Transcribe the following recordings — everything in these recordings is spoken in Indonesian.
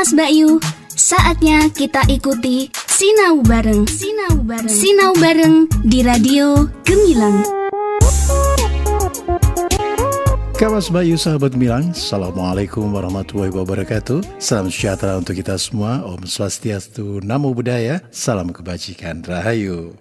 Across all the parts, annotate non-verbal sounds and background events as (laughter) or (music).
Kamas Bayu, saatnya kita ikuti Sinau Bareng. Sinau Bareng. Sinau Bareng di Radio Gemilang. Kawas Bayu sahabat Milang, Assalamualaikum warahmatullahi wabarakatuh Salam sejahtera untuk kita semua Om Swastiastu, Namo Buddhaya Salam kebajikan, Rahayu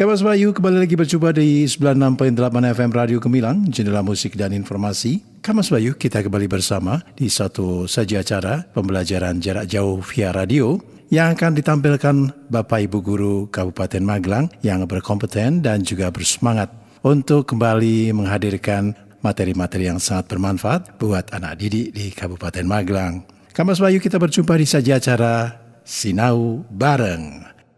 Kawas Bayu kembali lagi berjumpa di 96.8 FM Radio Gemilang Jendela musik dan informasi Kamas Bayu kita kembali bersama di satu saja acara pembelajaran jarak jauh via radio yang akan ditampilkan Bapak Ibu Guru Kabupaten Magelang yang berkompeten dan juga bersemangat untuk kembali menghadirkan materi-materi yang sangat bermanfaat buat anak didik di Kabupaten Magelang. Kamas Bayu kita berjumpa di saja acara Sinau Bareng.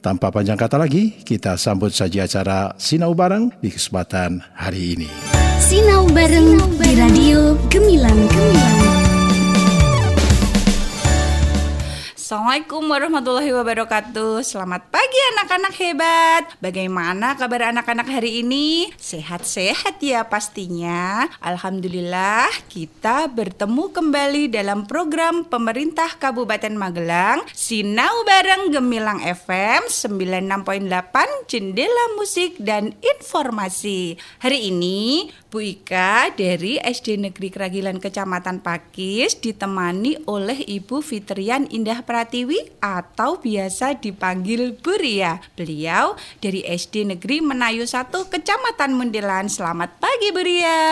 tanpa panjang kata lagi, kita sambut saja acara Sinau Bareng di kesempatan hari ini. Sinau Bareng di Radio Gemilang. Gemilang. Assalamualaikum warahmatullahi wabarakatuh. Selamat pagi anak-anak hebat. Bagaimana kabar anak-anak hari ini? Sehat-sehat ya pastinya. Alhamdulillah kita bertemu kembali dalam program pemerintah Kabupaten Magelang Sinau Bareng Gemilang FM 96.8 Jendela Musik dan Informasi. Hari ini Bu Ika dari SD Negeri Keragilan Kecamatan Pakis ditemani oleh Ibu Fitrian Indah Pratiwi atau biasa dipanggil Buria. Beliau dari SD Negeri Menayu 1 Kecamatan Mundilan. Selamat pagi Buria.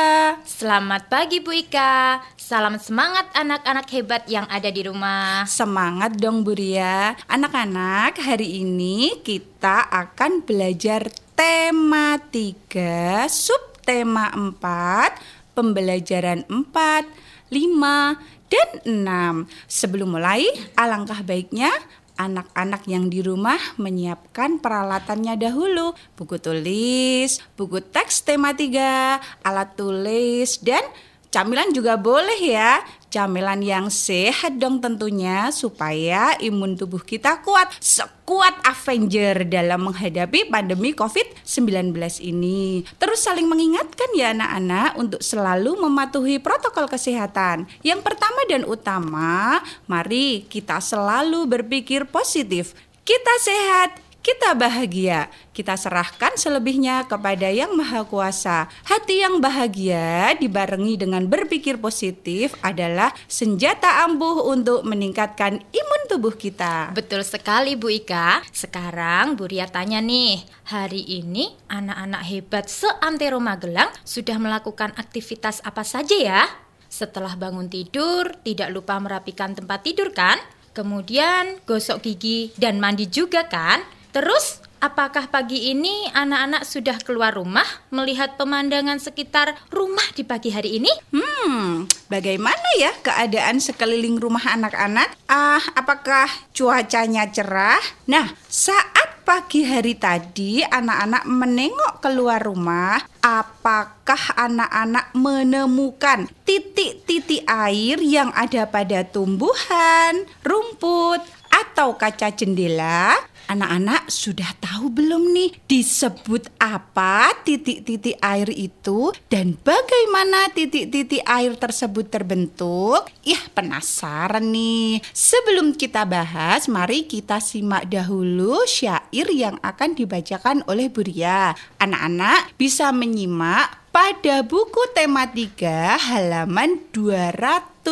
Selamat pagi Bu Ika. Salam semangat anak-anak hebat yang ada di rumah. Semangat dong Buria. Anak-anak, hari ini kita akan belajar tema 3 sub tema 4, pembelajaran 4, 5, dan 6. Sebelum mulai, alangkah baiknya anak-anak yang di rumah menyiapkan peralatannya dahulu. Buku tulis, buku teks tema 3, alat tulis, dan camilan juga boleh ya. Camilan yang sehat dong tentunya supaya imun tubuh kita kuat sekuat Avenger dalam menghadapi pandemi COVID-19 ini. Terus saling mengingatkan ya anak-anak untuk selalu mematuhi protokol kesehatan. Yang pertama dan utama, mari kita selalu berpikir positif. Kita sehat, kita bahagia, kita serahkan selebihnya kepada Yang Maha Kuasa. Hati yang bahagia dibarengi dengan berpikir positif adalah senjata ampuh untuk meningkatkan imun tubuh kita. Betul sekali Bu Ika. Sekarang Bu Ria tanya nih, hari ini anak-anak hebat seantero Magelang sudah melakukan aktivitas apa saja ya? Setelah bangun tidur, tidak lupa merapikan tempat tidur kan? Kemudian gosok gigi dan mandi juga kan? Terus, apakah pagi ini anak-anak sudah keluar rumah melihat pemandangan sekitar rumah di pagi hari ini? Hmm, bagaimana ya keadaan sekeliling rumah anak-anak? Ah, apakah cuacanya cerah? Nah, saat pagi hari tadi anak-anak menengok keluar rumah, apakah anak-anak menemukan titik-titik air yang ada pada tumbuhan, rumput, atau kaca jendela? Anak-anak sudah tahu belum nih disebut apa titik-titik air itu dan bagaimana titik-titik air tersebut terbentuk? Ih, penasaran nih. Sebelum kita bahas, mari kita simak dahulu syair yang akan dibacakan oleh Buria. Anak-anak bisa menyimak pada buku tema 3 halaman 209.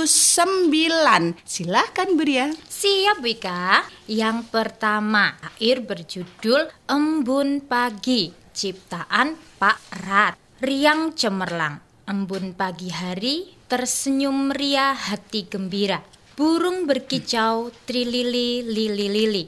Silahkan Buria. Siap Bu Ika. Yang pertama, air berjudul Embun Pagi, ciptaan Pak Rat. Riang cemerlang, embun pagi hari, tersenyum ria hati gembira. Burung berkicau, trilili, lili, lili.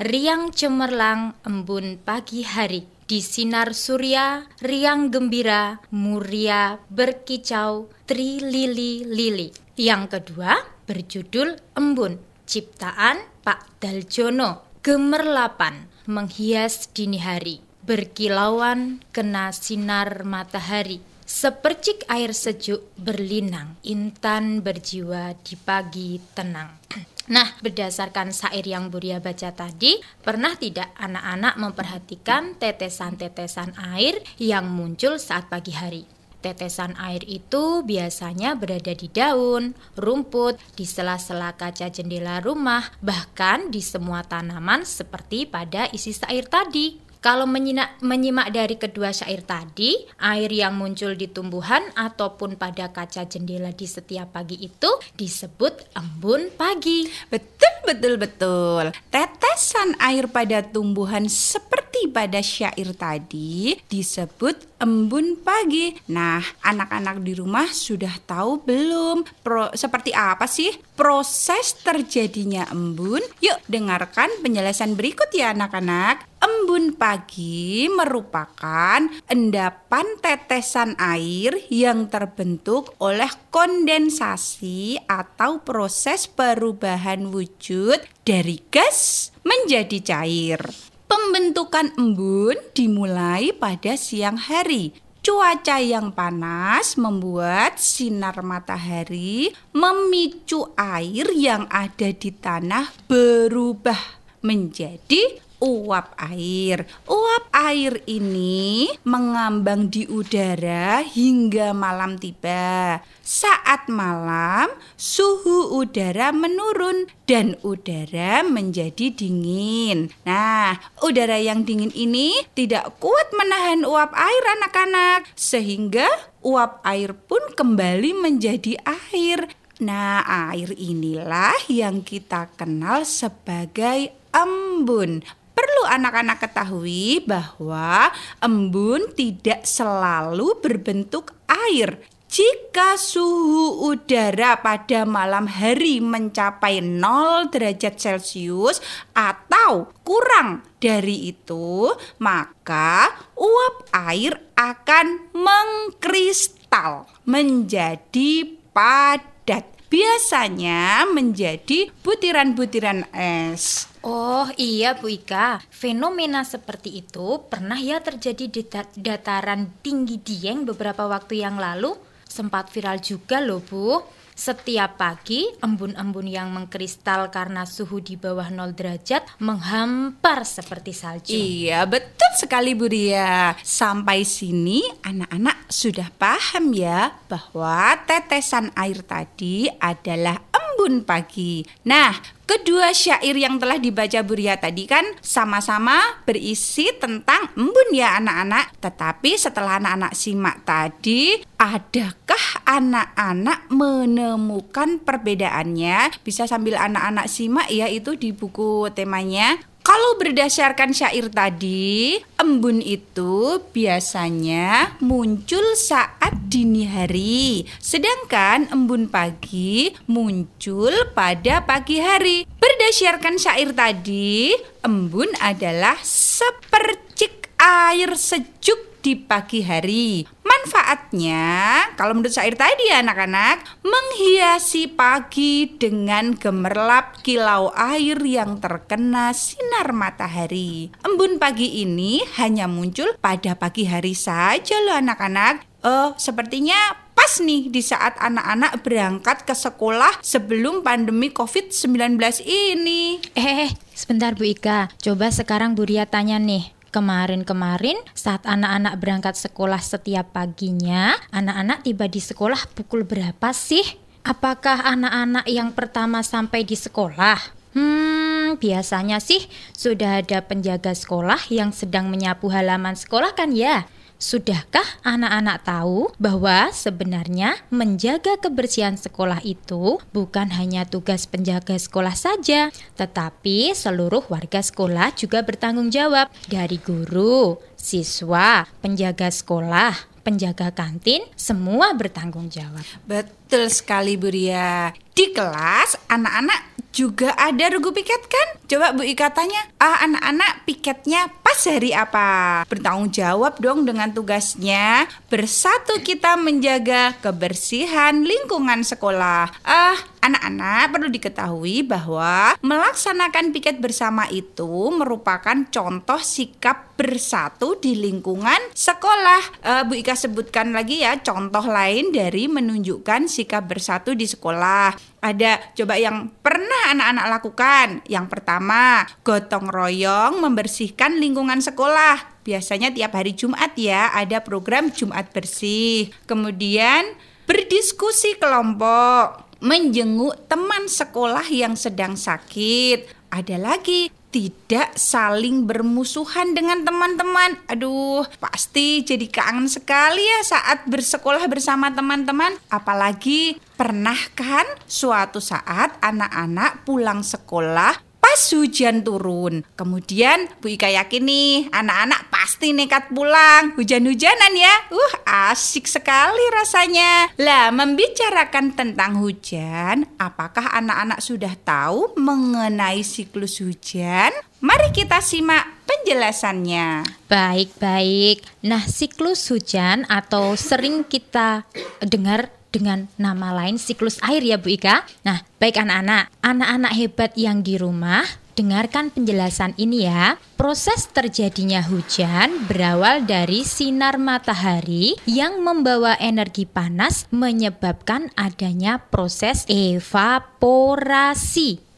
Riang cemerlang, embun pagi hari. Di sinar surya, riang gembira, muria, berkicau, trilili, lili. Yang kedua, berjudul Embun ciptaan Pak Daljono. Gemerlapan menghias dini hari, berkilauan kena sinar matahari. Sepercik air sejuk berlinang, intan berjiwa di pagi tenang. (clears throat) Nah, berdasarkan syair yang Buria baca tadi, pernah tidak anak-anak memperhatikan tetesan-tetesan air yang muncul saat pagi hari? Tetesan air itu biasanya berada di daun, rumput, di sela-sela kaca jendela rumah, bahkan di semua tanaman seperti pada isi syair tadi. Kalau menyimak, menyimak dari kedua syair tadi, air yang muncul di tumbuhan ataupun pada kaca jendela di setiap pagi itu disebut embun pagi. Betul, betul, betul. Tetesan air pada tumbuhan seperti pada syair tadi disebut embun pagi. Nah, anak-anak di rumah sudah tahu belum pro, seperti apa sih proses terjadinya embun? Yuk, dengarkan penjelasan berikut ya anak-anak. Embun pagi merupakan endapan tetesan air yang terbentuk oleh kondensasi atau proses perubahan wujud dari gas menjadi cair. Pembentukan embun dimulai pada siang hari. Cuaca yang panas membuat sinar matahari memicu air yang ada di tanah berubah menjadi uap air. Uap air ini mengambang di udara hingga malam tiba. Saat malam, suhu udara menurun dan udara menjadi dingin. Nah, udara yang dingin ini tidak kuat menahan uap air anak-anak, sehingga uap air pun kembali menjadi air. Nah, air inilah yang kita kenal sebagai embun perlu anak-anak ketahui bahwa embun tidak selalu berbentuk air. Jika suhu udara pada malam hari mencapai 0 derajat Celcius atau kurang dari itu, maka uap air akan mengkristal menjadi padat biasanya menjadi butiran-butiran es. Oh iya Bu Ika, fenomena seperti itu pernah ya terjadi di dataran tinggi Dieng beberapa waktu yang lalu? Sempat viral juga loh Bu. Setiap pagi, embun-embun yang mengkristal karena suhu di bawah 0 derajat menghampar seperti salju. Iya, betul sekali Bu Ria. Sampai sini anak-anak sudah paham ya bahwa tetesan air tadi adalah embun pagi. Nah, kedua syair yang telah dibaca Buria tadi kan sama-sama berisi tentang embun ya anak-anak. Tetapi setelah anak-anak simak tadi, adakah anak-anak menemukan perbedaannya? Bisa sambil anak-anak simak ya itu di buku temanya. Kalau berdasarkan syair tadi, embun itu biasanya muncul saat dini hari, sedangkan embun pagi muncul pada pagi hari. Berdasarkan syair tadi, embun adalah sepercik air sejuk di pagi hari. Manfaatnya, kalau menurut syair tadi ya anak-anak, menghiasi pagi dengan gemerlap kilau air yang terkena sinar matahari. Embun pagi ini hanya muncul pada pagi hari saja loh anak-anak. Oh, sepertinya pas nih di saat anak-anak berangkat ke sekolah sebelum pandemi COVID-19 ini. Eh, sebentar Bu Ika. Coba sekarang Bu Ria tanya nih. Kemarin-kemarin saat anak-anak berangkat sekolah setiap paginya, anak-anak tiba di sekolah pukul berapa sih? Apakah anak-anak yang pertama sampai di sekolah? Hmm, biasanya sih sudah ada penjaga sekolah yang sedang menyapu halaman sekolah kan ya? Sudahkah anak-anak tahu bahwa sebenarnya menjaga kebersihan sekolah itu bukan hanya tugas penjaga sekolah saja, tetapi seluruh warga sekolah juga bertanggung jawab dari guru, siswa, penjaga sekolah, penjaga kantin, semua bertanggung jawab. Betul sekali Bu Ria. Di kelas, anak-anak juga ada regu piket kan? Coba Bu Ika tanya, ah anak-anak piketnya pas hari apa? Bertanggung jawab dong dengan tugasnya. Bersatu kita menjaga kebersihan lingkungan sekolah. Ah, Anak-anak perlu diketahui bahwa melaksanakan piket bersama itu merupakan contoh sikap bersatu di lingkungan sekolah. Uh, Bu Ika sebutkan lagi ya contoh lain dari menunjukkan sikap bersatu di sekolah. Ada coba yang pernah anak-anak lakukan. Yang pertama, gotong royong membersihkan lingkungan sekolah. Biasanya tiap hari Jumat ya ada program Jumat bersih. Kemudian berdiskusi kelompok menjenguk teman sekolah yang sedang sakit. Ada lagi tidak saling bermusuhan dengan teman-teman. Aduh, pasti jadi kangen sekali ya saat bersekolah bersama teman-teman. Apalagi pernah kan suatu saat anak-anak pulang sekolah pas hujan turun. Kemudian Bu Ika yakin nih anak-anak pasti nekat pulang hujan-hujanan ya. Uh asik sekali rasanya. Lah membicarakan tentang hujan, apakah anak-anak sudah tahu mengenai siklus hujan? Mari kita simak penjelasannya. Baik-baik. Nah, siklus hujan atau sering kita dengar dengan nama lain siklus air ya Bu Ika. Nah, baik anak-anak, anak-anak hebat yang di rumah, dengarkan penjelasan ini ya. Proses terjadinya hujan berawal dari sinar matahari yang membawa energi panas menyebabkan adanya proses evaporasi.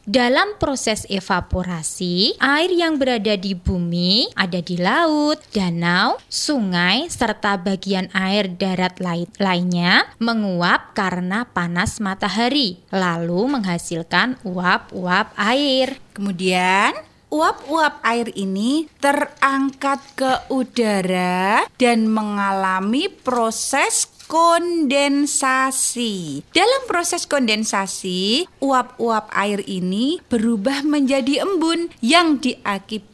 Dalam proses evaporasi, air yang berada di bumi, ada di laut, danau, sungai, serta bagian air darat lain lainnya menguap karena panas matahari, lalu menghasilkan uap-uap air. Kemudian uap-uap air ini terangkat ke udara dan mengalami proses kondensasi. Dalam proses kondensasi, uap-uap air ini berubah menjadi embun yang diakibatkan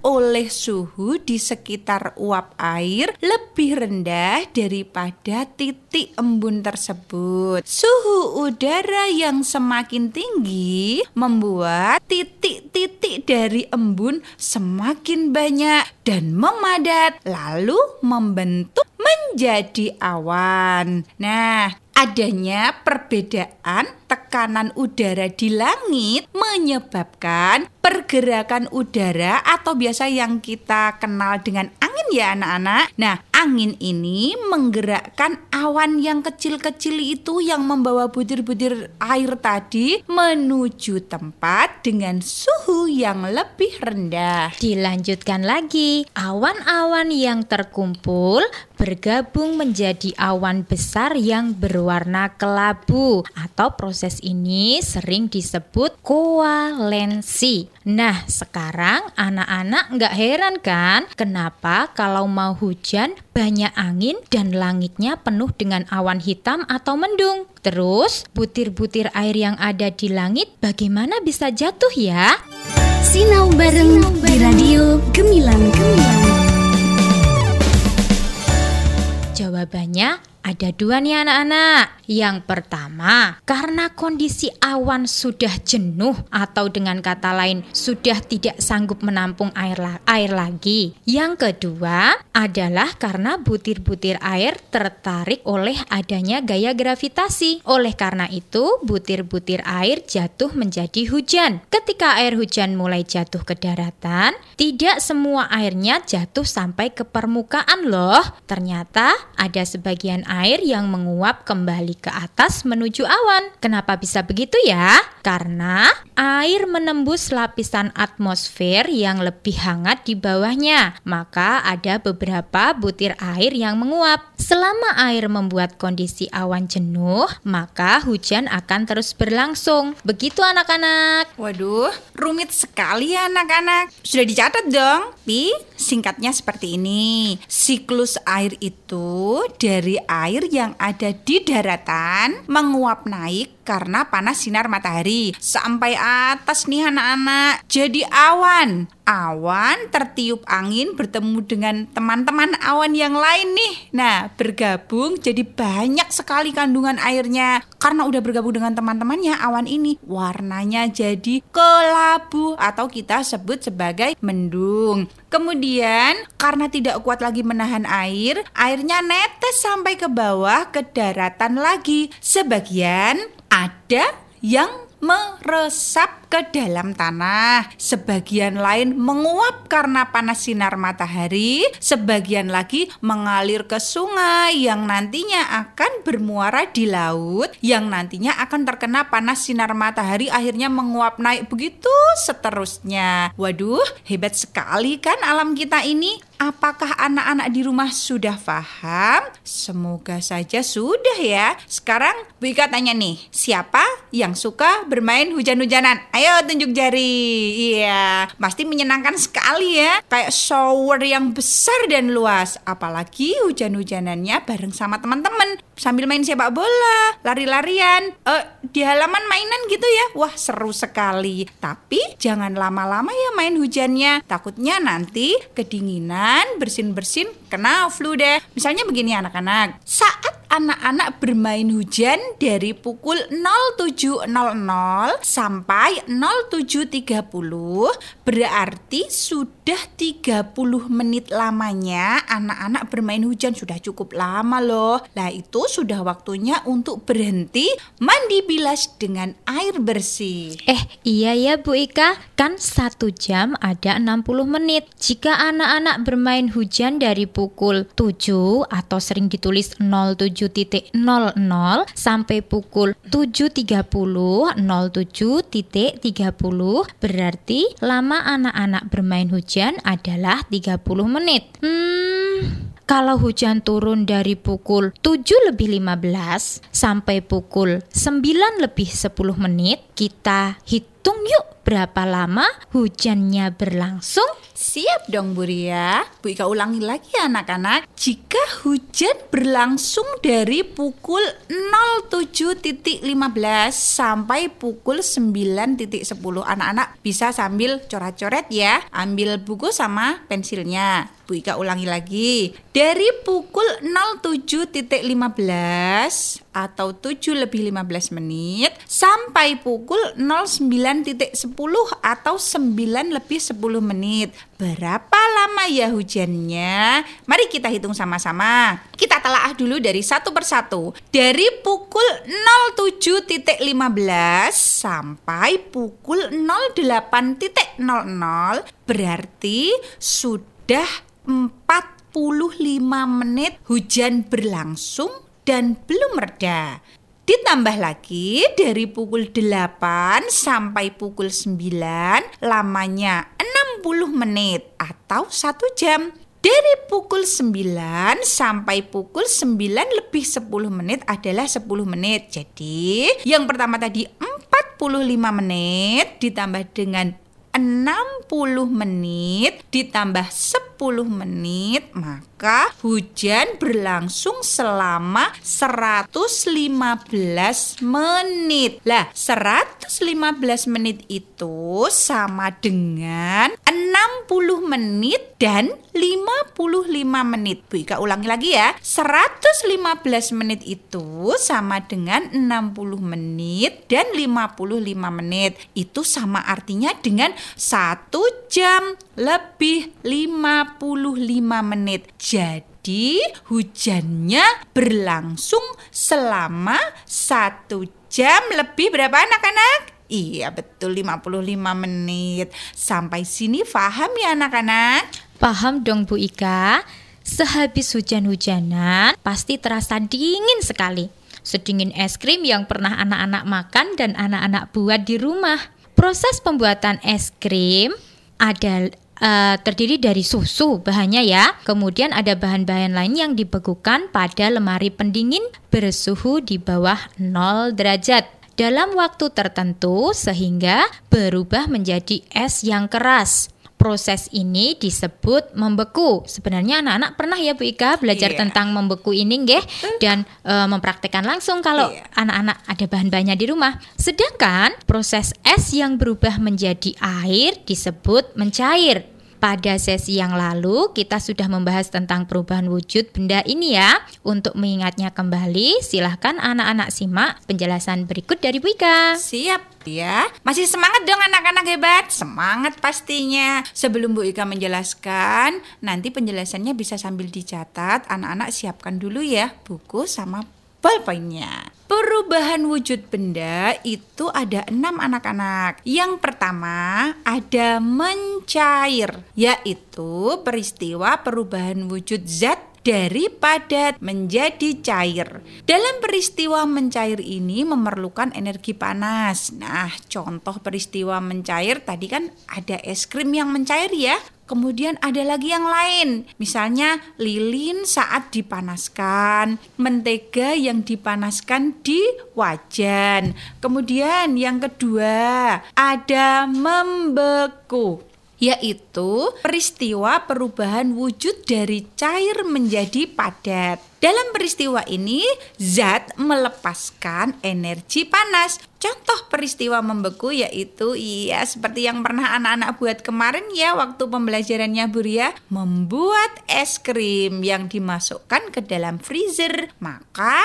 oleh suhu di sekitar uap air lebih rendah daripada titik embun tersebut. Suhu udara yang semakin tinggi membuat titik-titik dari embun semakin banyak dan memadat lalu membentuk menjadi awan. Nah, adanya perbedaan tekanan udara di langit menyebabkan pergerakan udara atau biasa yang kita kenal dengan angin ya anak-anak. Nah, angin ini menggerakkan awan yang kecil-kecil itu yang membawa butir-butir air tadi menuju tempat dengan suhu yang lebih rendah. Dilanjutkan lagi, awan-awan yang terkumpul bergabung menjadi awan besar yang berwarna kelabu atau proses ini sering disebut koalensi. Nah, sekarang anak-anak nggak heran kan kenapa kalau mau hujan banyak angin dan langitnya penuh dengan awan hitam atau mendung. Terus, butir-butir air yang ada di langit bagaimana bisa jatuh ya? Sinau bareng di radio Gemilang Gemilang. Jawabannya ada dua nih anak-anak. Yang pertama, karena kondisi awan sudah jenuh atau dengan kata lain sudah tidak sanggup menampung air, la air lagi. Yang kedua adalah karena butir-butir air tertarik oleh adanya gaya gravitasi. Oleh karena itu, butir-butir air jatuh menjadi hujan. Ketika air hujan mulai jatuh ke daratan, tidak semua airnya jatuh sampai ke permukaan loh. Ternyata ada sebagian air air yang menguap kembali ke atas menuju awan. Kenapa bisa begitu ya? Karena air menembus lapisan atmosfer yang lebih hangat di bawahnya. Maka ada beberapa butir air yang menguap. Selama air membuat kondisi awan jenuh, maka hujan akan terus berlangsung. Begitu anak-anak. Waduh, rumit sekali ya anak-anak. Sudah dicatat dong. Pi, singkatnya seperti ini. Siklus air itu dari air yang ada di daratan menguap naik karena panas sinar matahari. Sampai atas nih anak-anak jadi awan awan tertiup angin bertemu dengan teman-teman awan yang lain nih. Nah, bergabung jadi banyak sekali kandungan airnya. Karena udah bergabung dengan teman-temannya, awan ini warnanya jadi kelabu atau kita sebut sebagai mendung. Kemudian, karena tidak kuat lagi menahan air, airnya netes sampai ke bawah ke daratan lagi. Sebagian ada yang meresap ke dalam tanah. Sebagian lain menguap karena panas sinar matahari, sebagian lagi mengalir ke sungai yang nantinya akan bermuara di laut, yang nantinya akan terkena panas sinar matahari akhirnya menguap naik begitu seterusnya. Waduh, hebat sekali kan alam kita ini. Apakah anak-anak di rumah sudah paham? Semoga saja sudah ya. Sekarang Bu Ika tanya nih, siapa yang suka bermain hujan-hujanan? Ayo tunjuk jari. Iya, pasti menyenangkan sekali ya. Kayak shower yang besar dan luas. Apalagi hujan-hujanannya bareng sama teman-teman. Sambil main sepak bola, lari-larian. Eh, di halaman mainan gitu ya. Wah, seru sekali. Tapi jangan lama-lama ya main hujannya. Takutnya nanti kedinginan bersin-bersin, kena flu deh. Misalnya begini anak-anak, saat anak-anak bermain hujan dari pukul 07.00 sampai 07.30 berarti sudah 30 menit lamanya anak-anak bermain hujan sudah cukup lama loh. Nah itu sudah waktunya untuk berhenti mandi bilas dengan air bersih. Eh iya ya Bu Ika, kan satu jam ada 60 menit. Jika anak-anak bermain hujan dari pukul 7 atau sering ditulis 07 7.00 sampai pukul 7.30 07.30 berarti lama anak-anak bermain hujan adalah 30 menit. Hmm, kalau hujan turun dari pukul 7 lebih 15 sampai pukul 9 lebih 10 menit, kita hitung yuk berapa lama hujannya berlangsung Siap dong Bu Ria. Bu Ika ulangi lagi anak-anak. Jika hujan berlangsung dari pukul 07.15 sampai pukul 9.10 anak-anak bisa sambil coret-coret ya. Ambil buku sama pensilnya. Bu Ika ulangi lagi. Dari pukul 07.15 atau 7 lebih 15 menit sampai pukul 09.10 atau 9 lebih 10 menit. Berapa lama ya hujannya? Mari kita hitung sama-sama. Kita telaah dulu dari satu persatu. Dari pukul 07.15 sampai pukul 08.00 berarti sudah 45 menit hujan berlangsung dan belum reda. Ditambah lagi dari pukul 8 sampai pukul 9 lamanya 60 menit atau 1 jam. Dari pukul 9 sampai pukul 9 lebih 10 menit adalah 10 menit. Jadi yang pertama tadi 45 menit ditambah dengan 60 menit ditambah 10 menit maka hujan berlangsung selama 115 menit. Lah, 115 menit itu sama dengan 60 menit dan 55 menit. Bu Ika ulangi lagi ya. 115 menit itu sama dengan 60 menit dan 55 menit. Itu sama artinya dengan 1 jam lebih 55 menit. Jadi hujannya berlangsung selama satu jam lebih berapa anak-anak? Iya betul 55 menit. Sampai sini paham ya anak-anak? Paham dong Bu Ika? Sehabis hujan-hujanan pasti terasa dingin sekali. Sedingin es krim yang pernah anak-anak makan dan anak-anak buat di rumah. Proses pembuatan es krim ada uh, terdiri dari susu bahannya ya. Kemudian ada bahan-bahan lain yang dibekukan pada lemari pendingin bersuhu di bawah 0 derajat dalam waktu tertentu sehingga berubah menjadi es yang keras. Proses ini disebut membeku. Sebenarnya anak-anak pernah ya Bu Ika belajar Iya. tentang membeku ini nggih dan e, mempraktekkan langsung kalau Iya. anak-anak ada bahan-bahannya di rumah. Sedangkan proses es yang berubah menjadi air disebut mencair. Pada sesi yang lalu kita sudah membahas tentang perubahan wujud benda ini ya. Untuk mengingatnya kembali, silahkan anak-anak simak penjelasan berikut dari Bu. Siap ya. Masih semangat dong anak-anak hebat? Semangat pastinya. Sebelum Bu Ika menjelaskan, nanti penjelasannya bisa sambil dicatat. Anak-anak siapkan dulu ya buku sama ballpointnya. Perubahan wujud benda itu ada enam anak-anak. Yang pertama ada mencair, yaitu peristiwa perubahan wujud zat dari padat menjadi cair. Dalam peristiwa mencair ini memerlukan energi panas. Nah, contoh peristiwa mencair tadi kan ada es krim yang mencair ya. Kemudian ada lagi yang lain, misalnya lilin saat dipanaskan, mentega yang dipanaskan di wajan. Kemudian yang kedua ada membeku yaitu peristiwa perubahan wujud dari cair menjadi padat. Dalam peristiwa ini, zat melepaskan energi panas. Contoh peristiwa membeku yaitu iya seperti yang pernah anak-anak buat kemarin ya waktu pembelajarannya Buria membuat es krim yang dimasukkan ke dalam freezer maka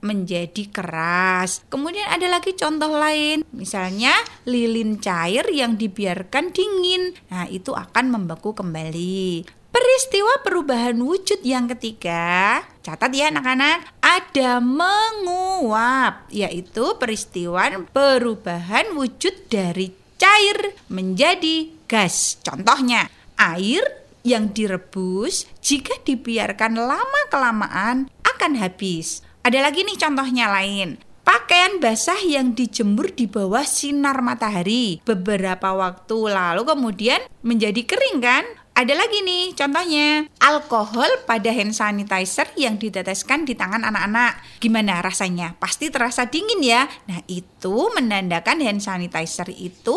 menjadi keras. Kemudian ada lagi contoh lain, misalnya lilin cair yang dibiarkan dingin. Nah, itu akan membeku kembali. Peristiwa perubahan wujud yang ketiga, catat ya anak-anak, ada menguap, yaitu peristiwa perubahan wujud dari cair menjadi gas. Contohnya, air yang direbus jika dibiarkan lama-kelamaan akan habis. Ada lagi nih contohnya lain. Pakaian basah yang dijemur di bawah sinar matahari beberapa waktu lalu kemudian menjadi kering kan? Ada lagi nih contohnya alkohol pada hand sanitizer yang diteteskan di tangan anak-anak. Gimana rasanya? Pasti terasa dingin ya. Nah, itu menandakan hand sanitizer itu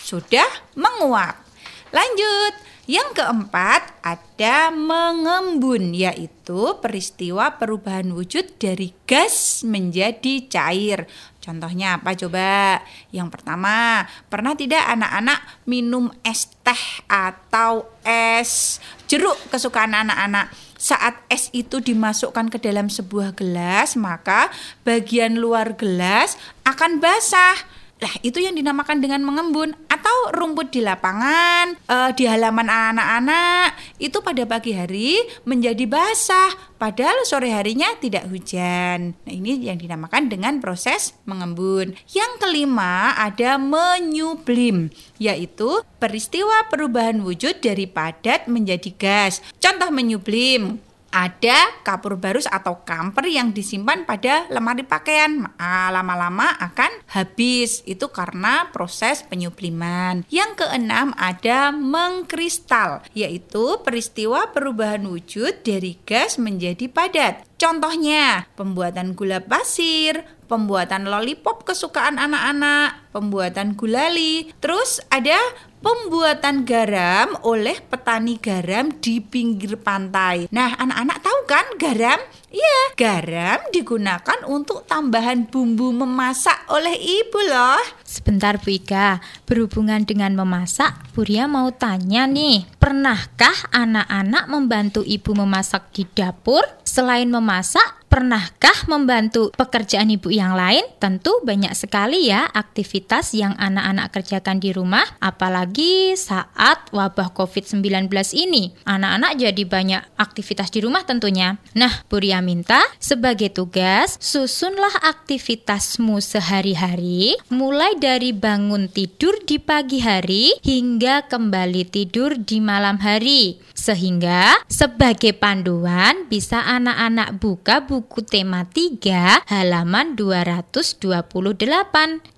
sudah menguap. Lanjut. Yang keempat ada mengembun yaitu peristiwa perubahan wujud dari gas menjadi cair. Contohnya apa coba? Yang pertama, pernah tidak anak-anak minum es teh atau es jeruk kesukaan anak-anak? Saat es itu dimasukkan ke dalam sebuah gelas, maka bagian luar gelas akan basah. Lah, itu yang dinamakan dengan mengembun atau rumput di lapangan, eh, di halaman anak-anak itu pada pagi hari menjadi basah, padahal sore harinya tidak hujan. Nah, ini yang dinamakan dengan proses mengembun. Yang kelima ada menyublim, yaitu peristiwa perubahan wujud dari padat menjadi gas. Contoh menyublim ada kapur barus atau kamper yang disimpan pada lemari pakaian. Lama-lama akan habis. Itu karena proses penyubliman. Yang keenam ada mengkristal, yaitu peristiwa perubahan wujud dari gas menjadi padat. Contohnya, pembuatan gula pasir, pembuatan lollipop kesukaan anak-anak, pembuatan gulali. Terus ada pembuatan garam oleh petani garam di pinggir pantai. Nah, anak-anak tahu kan garam? Iya, garam digunakan untuk tambahan bumbu memasak oleh ibu loh. Sebentar Bu Ika, berhubungan dengan memasak, Buria mau tanya nih, pernahkah anak-anak membantu ibu memasak di dapur? Selain memasak, pernahkah membantu pekerjaan ibu yang lain? Tentu banyak sekali ya aktivitas yang anak-anak kerjakan di rumah, apalagi saat wabah COVID-19 ini. Anak-anak jadi banyak aktivitas di rumah tentunya. Nah, Buria minta sebagai tugas, susunlah aktivitasmu sehari-hari, mulai dari bangun tidur di pagi hari hingga kembali tidur di malam hari. Sehingga sebagai panduan bisa anak-anak buka buku tema 3 halaman 228.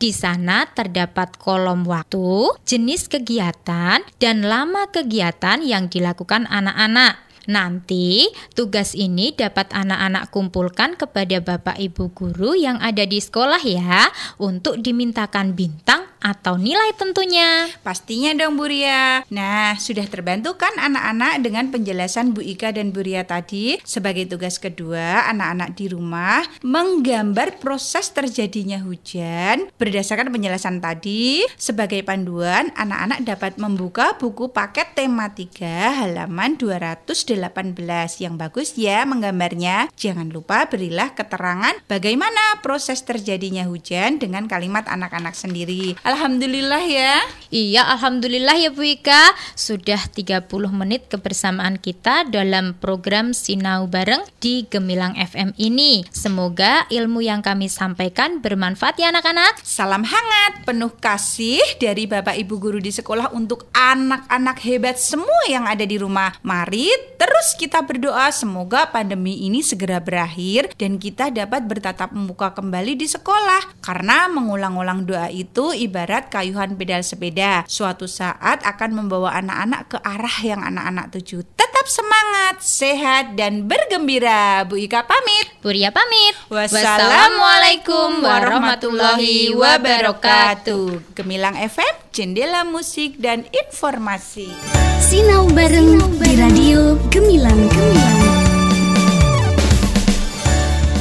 Di sana terdapat kolom waktu, jenis kegiatan, dan lama kegiatan yang dilakukan anak-anak. Nanti tugas ini dapat anak-anak kumpulkan kepada Bapak Ibu guru yang ada di sekolah ya untuk dimintakan bintang atau nilai tentunya? Pastinya dong Bu Ria. Nah, sudah terbantu kan anak-anak dengan penjelasan Bu Ika dan Bu Ria tadi? Sebagai tugas kedua, anak-anak di rumah menggambar proses terjadinya hujan berdasarkan penjelasan tadi. Sebagai panduan, anak-anak dapat membuka buku paket tema 3 halaman 218. Yang bagus ya menggambarnya. Jangan lupa berilah keterangan bagaimana proses terjadinya hujan dengan kalimat anak-anak sendiri. Alhamdulillah ya. Iya, alhamdulillah ya Bu Ika. Sudah 30 menit kebersamaan kita dalam program Sinau Bareng di Gemilang FM ini. Semoga ilmu yang kami sampaikan bermanfaat ya anak-anak. Salam hangat, penuh kasih dari Bapak Ibu guru di sekolah untuk anak-anak hebat semua yang ada di rumah. Mari terus kita berdoa semoga pandemi ini segera berakhir dan kita dapat bertatap muka kembali di sekolah. Karena mengulang-ulang doa itu ibarat ibarat kayuhan pedal sepeda. Suatu saat akan membawa anak-anak ke arah yang anak-anak tuju. Tetap semangat, sehat, dan bergembira. Bu Ika pamit. Bu Ria pamit. Wassalamualaikum warahmatullahi wabarakatuh. Gemilang FM, jendela musik dan informasi. Sinau bareng di radio Gemilang Gemilang.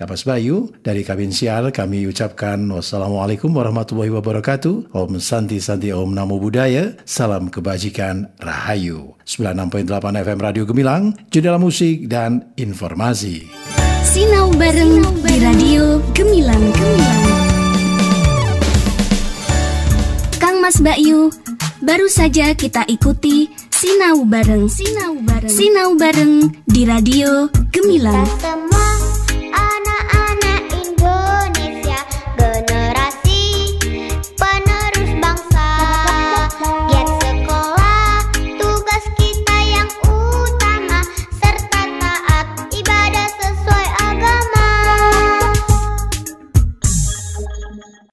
Kapas Bayu, dari Kabin Sial kami ucapkan wassalamualaikum warahmatullahi wabarakatuh. Om Santi Santi Om Namo Buddhaya. Salam kebajikan Rahayu. 96.8 FM Radio Gemilang, jendela musik dan informasi. Sinau bareng di radio Gemilang Gemilang. Kang Mas Bayu, baru saja kita ikuti Sinau bareng Sinau bareng Sinau bareng di radio Gemilang. Kita semua